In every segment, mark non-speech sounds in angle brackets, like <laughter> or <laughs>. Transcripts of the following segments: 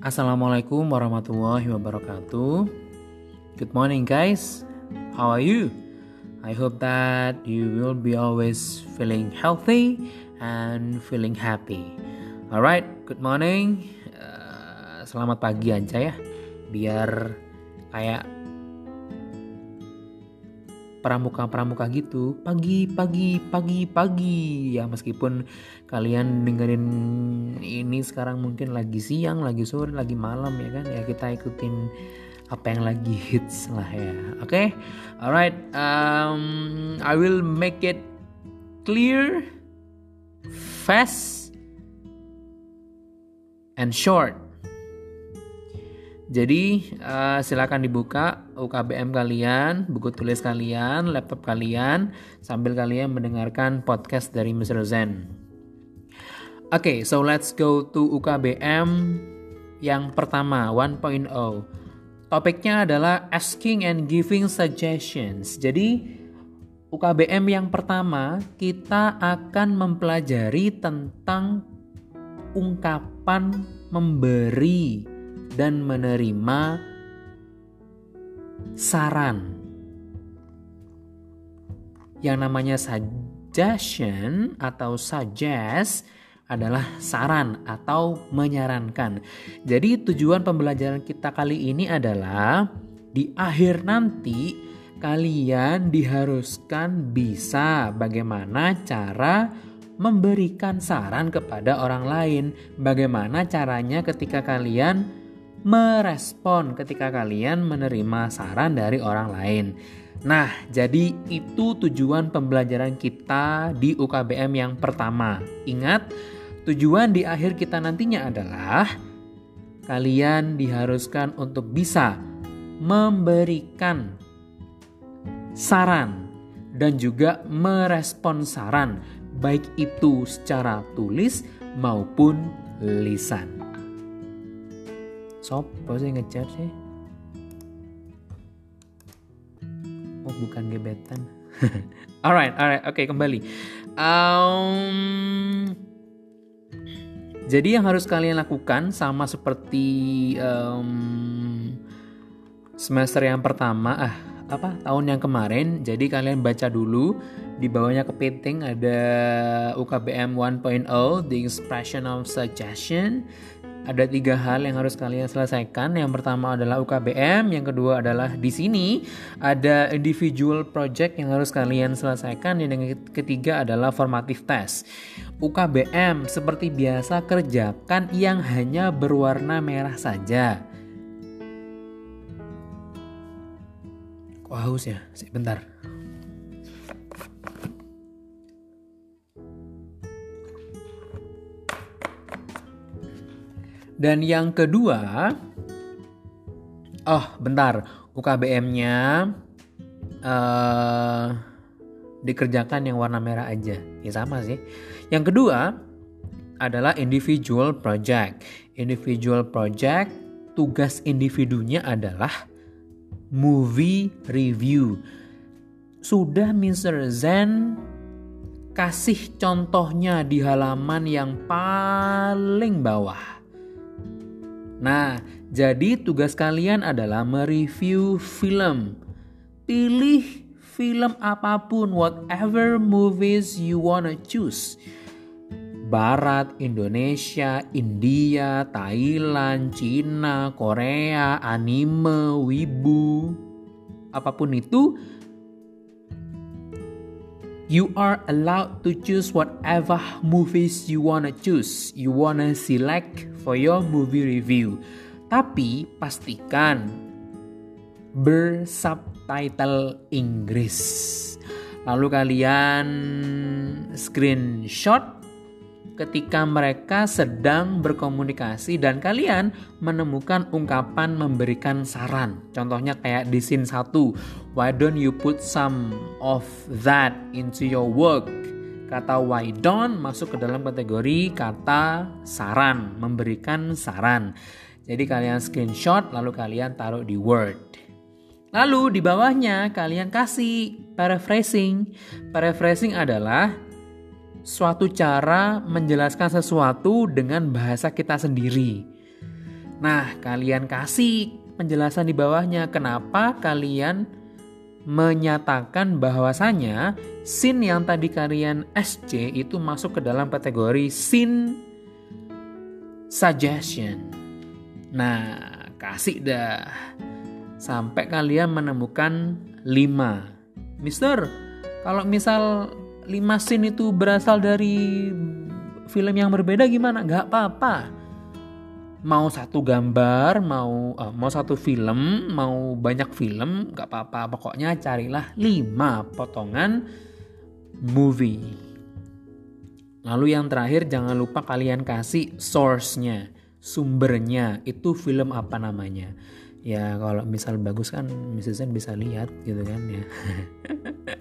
Assalamualaikum warahmatullahi wabarakatuh. Good morning, guys. How are you? I hope that you will be always feeling healthy and feeling happy. Alright, good morning. Uh, selamat pagi aja ya, biar kayak pramuka-pramuka gitu. Pagi pagi pagi pagi. Ya meskipun kalian dengerin ini sekarang mungkin lagi siang lagi sore lagi malam ya kan. Ya kita ikutin apa yang lagi hits lah ya. Oke? Okay? alright um, I will make it clear fast and short jadi uh, silakan dibuka UKBM kalian, buku tulis kalian, laptop kalian sambil kalian mendengarkan podcast dari Mr. Zen. Oke, okay, so let's go to UKBM yang pertama 1.0. Topiknya adalah asking and giving suggestions. Jadi UKBM yang pertama kita akan mempelajari tentang ungkapan memberi dan menerima saran. Yang namanya suggestion atau suggest adalah saran atau menyarankan. Jadi tujuan pembelajaran kita kali ini adalah di akhir nanti kalian diharuskan bisa bagaimana cara memberikan saran kepada orang lain. Bagaimana caranya ketika kalian merespon ketika kalian menerima saran dari orang lain. Nah, jadi itu tujuan pembelajaran kita di UKBM yang pertama. Ingat, tujuan di akhir kita nantinya adalah kalian diharuskan untuk bisa memberikan saran dan juga merespon saran, baik itu secara tulis maupun lisan. Sopo sih ngechat sih? Oh bukan gebetan. <laughs> alright, alright, oke okay, kembali. Um, jadi yang harus kalian lakukan sama seperti um, semester yang pertama, ah apa tahun yang kemarin. Jadi kalian baca dulu di bawahnya kepiting ada UKBM 1.0 the expression of suggestion ada tiga hal yang harus kalian selesaikan. Yang pertama adalah UKBM, yang kedua adalah di sini ada individual project yang harus kalian selesaikan, dan yang ketiga adalah formative test. UKBM seperti biasa kerjakan yang hanya berwarna merah saja. Kok haus ya? Sebentar. Dan yang kedua, oh bentar, UKBM-nya uh, dikerjakan yang warna merah aja. Ya sama sih. Yang kedua adalah individual project. Individual project tugas individunya adalah movie review. Sudah Mr. Zen kasih contohnya di halaman yang paling bawah. Nah, jadi tugas kalian adalah mereview film. Pilih film apa pun, whatever movies you wanna choose. Barat, Indonesia, India, Thailand, Cina, Korea, anime, wibu, apa pun itu, you are allowed to choose whatever movies you wanna choose. You wanna select for your movie review. Tapi pastikan bersubtitle Inggris. Lalu kalian screenshot ketika mereka sedang berkomunikasi dan kalian menemukan ungkapan memberikan saran. Contohnya kayak di scene 1, why don't you put some of that into your work? Kata why don't masuk ke dalam kategori kata saran, memberikan saran. Jadi kalian screenshot lalu kalian taruh di Word. Lalu di bawahnya kalian kasih paraphrasing. Paraphrasing adalah suatu cara menjelaskan sesuatu dengan bahasa kita sendiri. Nah, kalian kasih penjelasan di bawahnya kenapa kalian menyatakan bahwasanya scene yang tadi kalian SC itu masuk ke dalam kategori scene suggestion. Nah, kasih dah sampai kalian menemukan 5. Mister, kalau misal 5 scene itu berasal dari film yang berbeda gimana? Gak apa-apa mau satu gambar, mau uh, mau satu film, mau banyak film, nggak apa-apa. Pokoknya carilah lima potongan movie. Lalu yang terakhir jangan lupa kalian kasih source-nya, sumbernya. Itu film apa namanya? Ya kalau misal bagus kan Mrs. bisa lihat gitu kan ya. <laughs>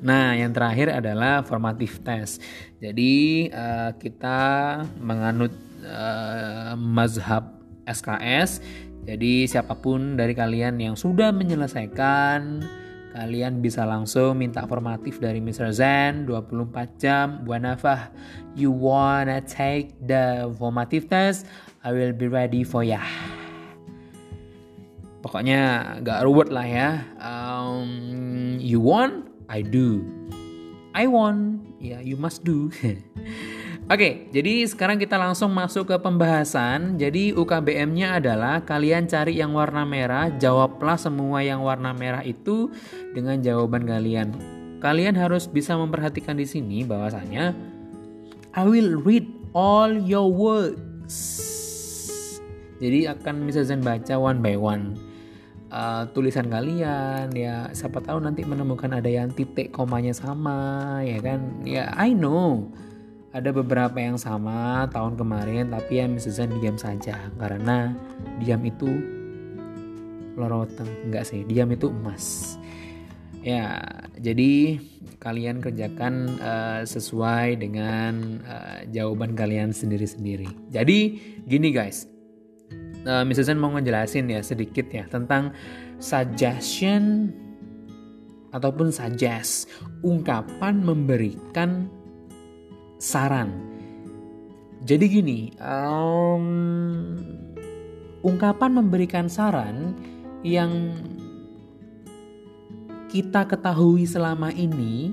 Nah, yang terakhir adalah formative test. Jadi uh, kita menganut uh, mazhab SKS. Jadi siapa pun dari kalian yang sudah menyelesaikan Kalian bisa langsung minta formatif dari Mr. Zen 24 jam Buanafah You wanna take the formative test I will be ready for ya Pokoknya gak ruwet lah ya um, You want I do. I want, ya yeah, you must do. <laughs> Oke, okay, jadi sekarang kita langsung masuk ke pembahasan. Jadi UKBM-nya adalah kalian cari yang warna merah, jawablah semua yang warna merah itu dengan jawaban kalian. Kalian harus bisa memperhatikan di sini bahwasanya I will read all your words. Jadi akan bisa Zen baca one by one uh, tulisan kalian ya siapa tahu nanti menemukan ada yang titik komanya sama ya kan? Ya I know. Ada beberapa yang sama tahun kemarin tapi ya Mrs. diam saja. Karena diam itu lorotan. Enggak sih diam itu emas. Ya jadi kalian kerjakan uh, sesuai dengan uh, jawaban kalian sendiri-sendiri. Jadi gini guys uh, Mr. Zen mau ngejelasin ya sedikit ya tentang suggestion ataupun suggest ungkapan memberikan saran. Jadi gini, um, ungkapan memberikan saran yang kita ketahui selama ini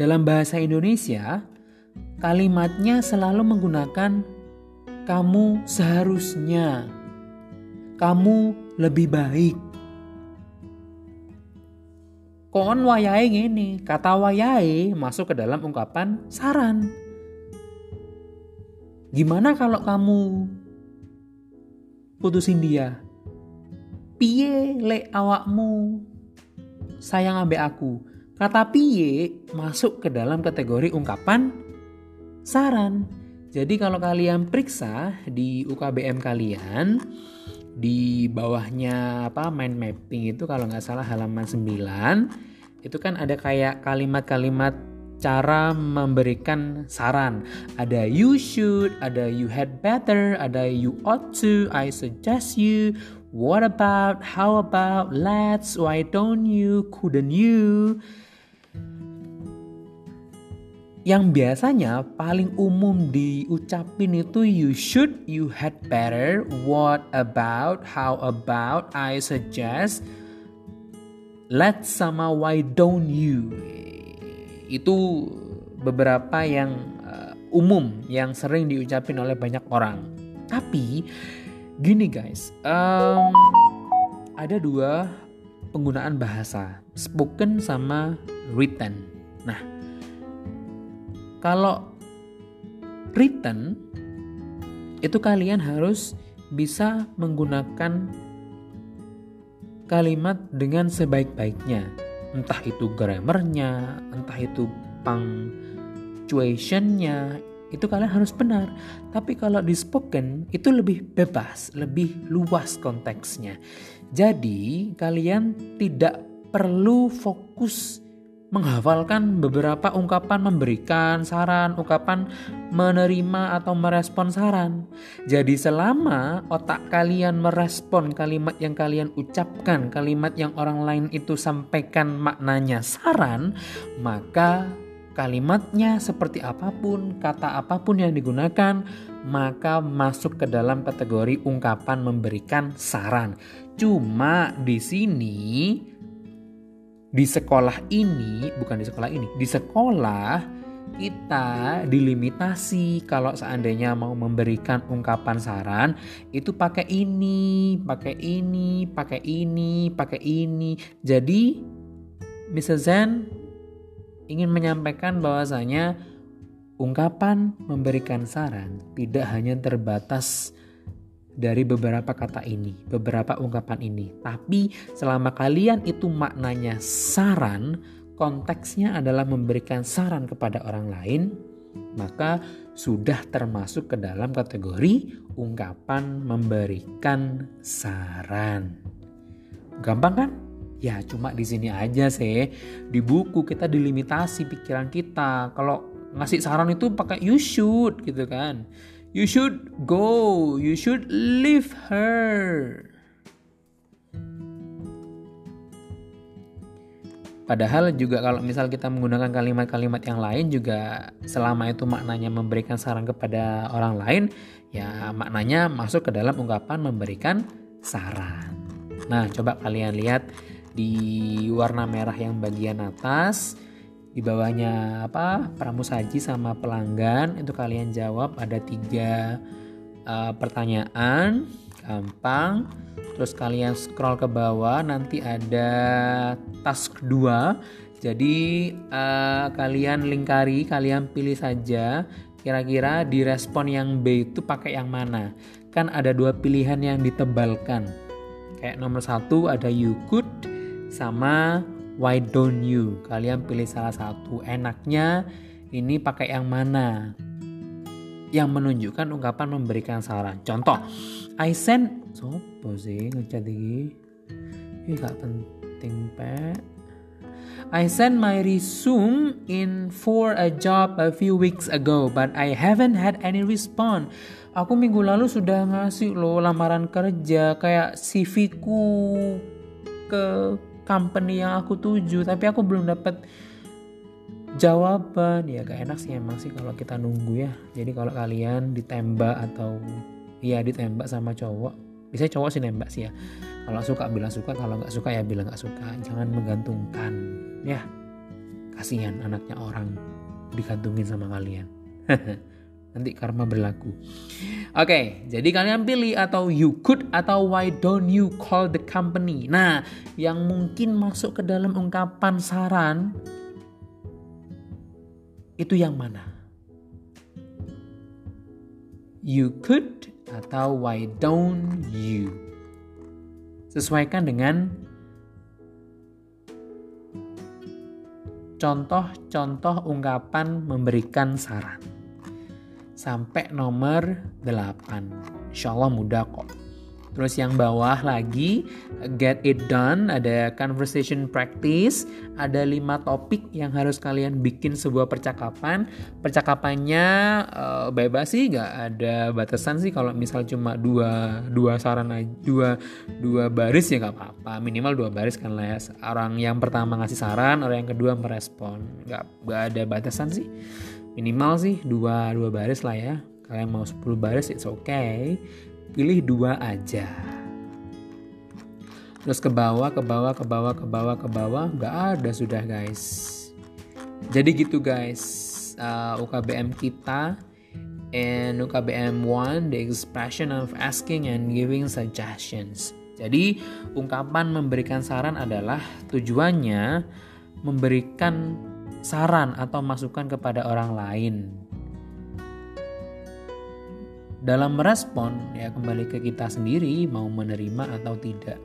dalam bahasa Indonesia kalimatnya selalu menggunakan kamu seharusnya, kamu lebih baik. Kon wayai ini, kata wayai masuk ke dalam ungkapan saran. Gimana kalau kamu putusin dia? Piye le awakmu sayang ambek aku? Kata piye masuk ke dalam kategori ungkapan saran. Jadi kalau kalian periksa di UKBM kalian di bawahnya apa mind mapping itu kalau nggak salah halaman 9 itu kan ada kayak kalimat-kalimat cara memberikan saran. Ada you should, ada you had better, ada you ought to, I suggest you, what about, how about, let's, why don't you, couldn't you yang biasanya paling umum diucapin itu you should, you had better, what about, how about, I suggest, let's sama why don't you. Itu beberapa yang uh, umum yang sering diucapin oleh banyak orang. Tapi gini guys, um, ada dua penggunaan bahasa, spoken sama written. Nah, kalau written itu kalian harus bisa menggunakan kalimat dengan sebaik-baiknya. Entah itu grammarnya, entah itu punctuationnya, itu kalian harus benar. Tapi kalau di spoken itu lebih bebas, lebih luas konteksnya. Jadi kalian tidak perlu fokus menghafalkan beberapa ungkapan memberikan saran, ungkapan menerima atau merespon saran. Jadi selama otak kalian merespon kalimat yang kalian ucapkan, kalimat yang orang lain itu sampaikan maknanya saran, maka kalimatnya seperti apa pun, kata apa pun yang digunakan, maka masuk ke dalam kategori ungkapan memberikan saran. Cuma di sini di sekolah ini, bukan di sekolah ini, di sekolah kita dilimitasi kalau seandainya mau memberikan ungkapan saran itu pakai ini, pakai ini, pakai ini, pakai ini. Jadi Mr. Zen ingin menyampaikan bahwasanya ungkapan memberikan saran tidak hanya terbatas dari beberapa kata ini, beberapa ungkapan ini, tapi selama kalian itu maknanya saran, konteksnya adalah memberikan saran kepada orang lain, maka sudah termasuk ke dalam kategori ungkapan memberikan saran. Gampang kan? Ya cuma di sini aja sih. Di buku kita dilimitasi pikiran kita. Kalau ngasih saran itu pakai you should gitu kan. You should go, you should leave her. Padahal juga kalau misal kita menggunakan kalimat-kalimat yang lain juga selama itu maknanya memberikan saran kepada orang lain, ya maknanya masuk ke dalam ungkapan memberikan saran. Nah, coba kalian lihat di warna merah yang bagian atas, di bawahnya apa? Pramusaji sama pelanggan. Itu kalian jawab ada tiga uh, pertanyaan, gampang. Terus kalian scroll ke bawah nanti ada task 2 jadi uh, kalian lingkari kalian pilih saja kira-kira di respon yang B itu pakai yang mana. Kan ada dua pilihan yang ditebalkan. Kayak nomor satu ada you could sama why don't you? Kalian pilih salah satu. Enaknya ini pakai yang mana? Yang menunjukkan ungkapan memberikan saran. Contoh I send sopo sih ngecat iki ini gak penting pe I sent my resume in for a job a few weeks ago but I haven't had any response. Aku minggu lalu sudah ngasih lo lamaran kerja kayak CV ku ke company yang aku tuju tapi aku belum dapat jawaban. Ya gak enak sih emang sih kalau kita nunggu ya. Jadi kalau kalian ditembak atau Iya ditembak sama cowok bisa cowok sih nembak sih ya. Kalau suka bilang suka kalau nggak suka ya bilang nggak suka. Jangan menggantungkan ya. Kasihan anaknya orang digantungin sama kalian <laughs> nanti karma berlaku oke okay, jadi kalian pilih atau you could atau why don't you call the company nah yang mungkin masuk ke dalam ungkapan saran itu yang mana you could atau why don't you. Sesuaikan dengan contoh-contoh ungkapan memberikan saran. Sampai nomor 8. Insya Allah mudah kok. Terus yang bawah lagi get it done, ada conversation practice, ada lima topik yang harus kalian bikin sebuah percakapan. Percakapannya uh, bebas sih, nggak ada batasan sih. Kalau misal cuma dua dua saran aja, dua dua baris ya nggak apa-apa. Minimal dua baris kan lah ya. Orang yang pertama ngasih saran, orang yang kedua merespon. Nggak nggak ada batasan sih. Minimal sih dua dua baris lah ya. Kalian mau 10 baris it's okay. Pilih dua aja. Terus ke bawah ke bawah ke bawah ke bawah ke bawah. Nggak ada sudah guys. Jadi gitu guys. Uh, UKBM kita and UKBM 1 the expression of asking and giving suggestions. Jadi ungkapan memberikan saran adalah tujuannya memberikan saran atau masukan kepada orang lain. Dalam merespon ya kembali ke kita sendiri mau menerima atau tidak.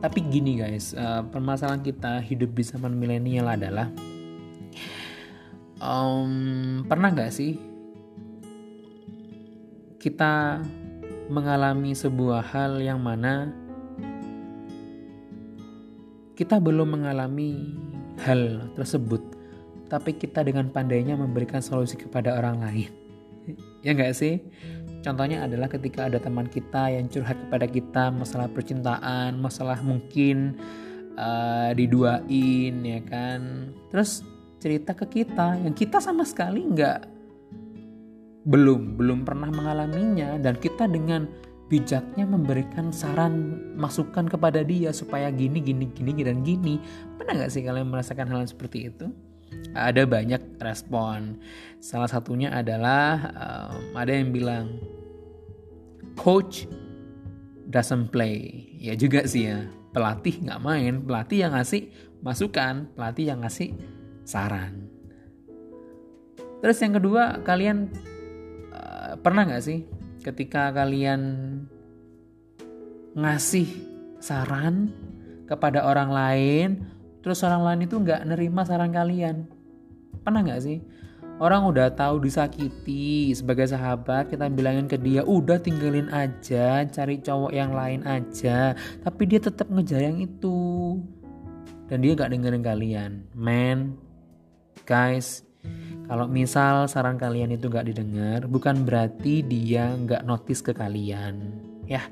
Tapi gini guys uh, permasalahan kita hidup di zaman milenial adalah um, pernah nggak sih kita mengalami sebuah hal yang mana kita belum mengalami hal tersebut tapi kita dengan pandainya memberikan solusi kepada orang lain. Ya nggak sih? Contohnya adalah ketika ada teman kita yang curhat kepada kita masalah percintaan, masalah mungkin uh, diduain ya kan. Terus cerita ke kita yang kita sama sekali nggak belum belum pernah mengalaminya. Dan kita dengan bijaknya memberikan saran masukan kepada dia supaya gini gini gini dan gini. Pernah nggak sih kalian merasakan hal seperti itu ada banyak respon salah satunya adalah um, ada yang bilang coach doesn't play ya juga sih ya pelatih nggak main pelatih yang ngasih masukan pelatih yang ngasih saran. Terus yang kedua, kalian uh, pernah nggak sih ketika kalian ngasih saran kepada orang lain, terus orang lain itu nggak nerima saran kalian? Pernah nggak sih? Orang udah tahu disakiti sebagai sahabat kita bilangin ke dia udah tinggalin aja cari cowok yang lain aja tapi dia tetap ngejar yang itu dan dia gak dengerin kalian man Guys, kalau misal saran kalian itu gak didengar, bukan berarti dia gak notice ke kalian. Ya,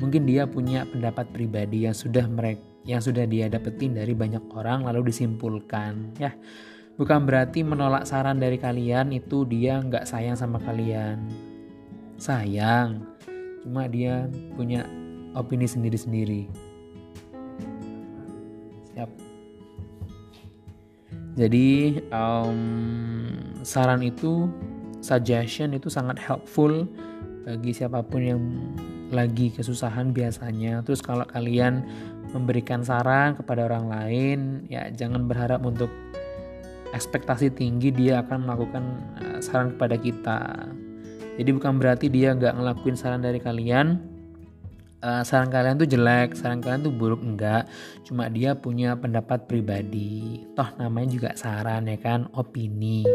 mungkin dia punya pendapat pribadi yang sudah mereka yang sudah dia dapetin dari banyak orang lalu disimpulkan. Ya, bukan berarti menolak saran dari kalian itu dia nggak sayang sama kalian. Sayang, cuma dia punya opini sendiri-sendiri. Siap. Jadi um, saran itu, suggestion itu sangat helpful bagi siapa pun yang lagi kesusahan biasanya. Terus kalau kalian memberikan saran kepada orang lain, ya jangan berharap untuk ekspektasi tinggi dia akan melakukan uh, saran kepada kita. Jadi bukan berarti dia nggak ngelakuin saran dari kalian, uh, saran kalian tuh jelek, saran kalian tuh buruk enggak, cuma dia punya pendapat pribadi. Toh namanya juga saran ya kan, opini.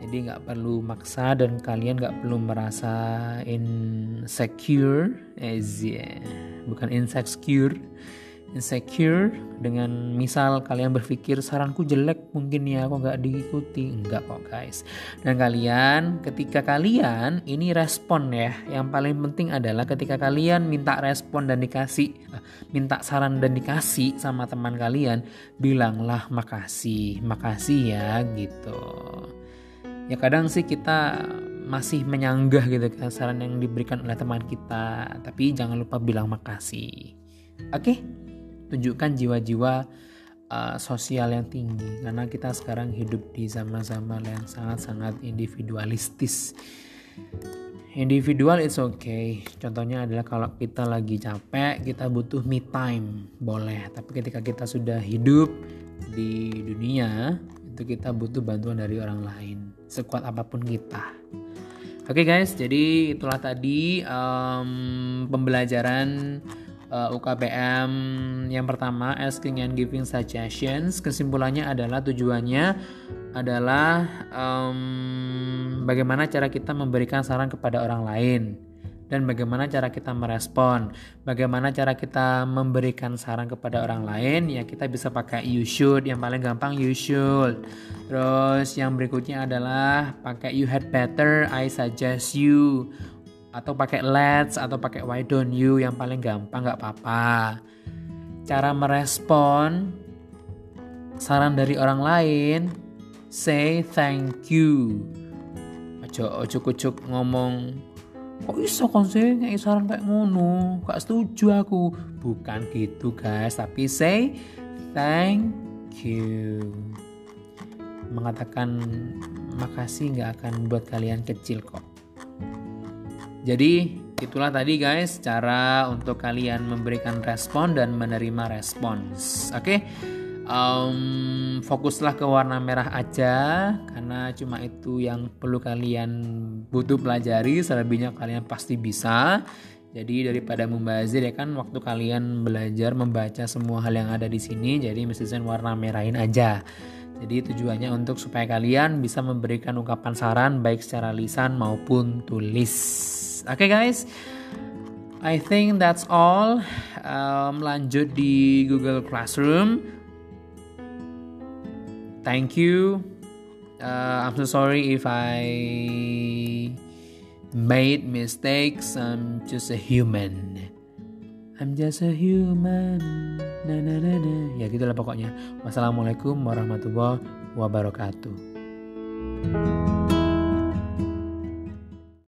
Jadi nggak perlu maksa dan kalian nggak perlu merasa insecure, eh, bukan insecure insecure. Dengan misal kalian berpikir saranku jelek mungkin ya kok nggak diikuti? Enggak kok guys. Dan kalian ketika kalian ini respon ya. Yang paling penting adalah ketika kalian minta respon dan dikasih eh, minta saran dan dikasih sama teman kalian bilanglah makasih makasih ya gitu ya kadang sih kita masih menyanggah gitu kan saran yang diberikan oleh teman kita. Tapi jangan lupa bilang makasih. Oke okay? tunjukkan jiwa-jiwa uh, sosial yang tinggi. Karena kita sekarang hidup di zaman-zaman yang sangat-sangat individualistis. Individual it's okay. Contohnya adalah kalau kita lagi capek kita butuh me time. Boleh. Tapi ketika kita sudah hidup di dunia itu kita butuh bantuan dari orang lain sekuat apa pun kita. Oke okay guys, jadi itulah tadi um, pembelajaran uh, eh, UKBM yang pertama asking and giving suggestions. Kesimpulannya adalah tujuannya adalah um, bagaimana cara kita memberikan saran kepada orang lain dan bagaimana cara kita merespon? Bagaimana cara kita memberikan saran kepada orang lain? Ya kita bisa pakai you should. Yang paling gampang you should. Terus yang berikutnya adalah pakai you had better I suggest you. Atau pakai let's atau pakai why don't you. Yang paling gampang nggak apa-apa. Cara merespon saran dari orang lain say thank you. Ojo ojo kucuk ngomong kok iso kon sih ngei saran kayak ngono? Gak setuju aku. Bukan gitu guys. Tapi say thank you. Mengatakan makasih nggak akan buat kalian kecil kok. Jadi itulah tadi guys cara untuk kalian memberikan respon dan menerima respons. Oke, okay? Um, fokuslah ke warna merah aja karena cuma itu yang perlu kalian butuh pelajari. Selebihnya kalian pasti bisa. Jadi daripada membazir ya kan waktu kalian belajar membaca semua hal yang ada di sini, jadi mesti warna merahin aja. Jadi tujuannya untuk supaya kalian bisa memberikan ungkapan saran baik secara lisan maupun tulis. Oke okay, guys, I think that's all. Um, lanjut di Google Classroom. Thank you. Uh, I'm so sorry if I made mistakes. I'm just a human. I'm just a human. na na na na ya gitulah pokoknya wassalamualaikum warahmatullahi wabarakatuh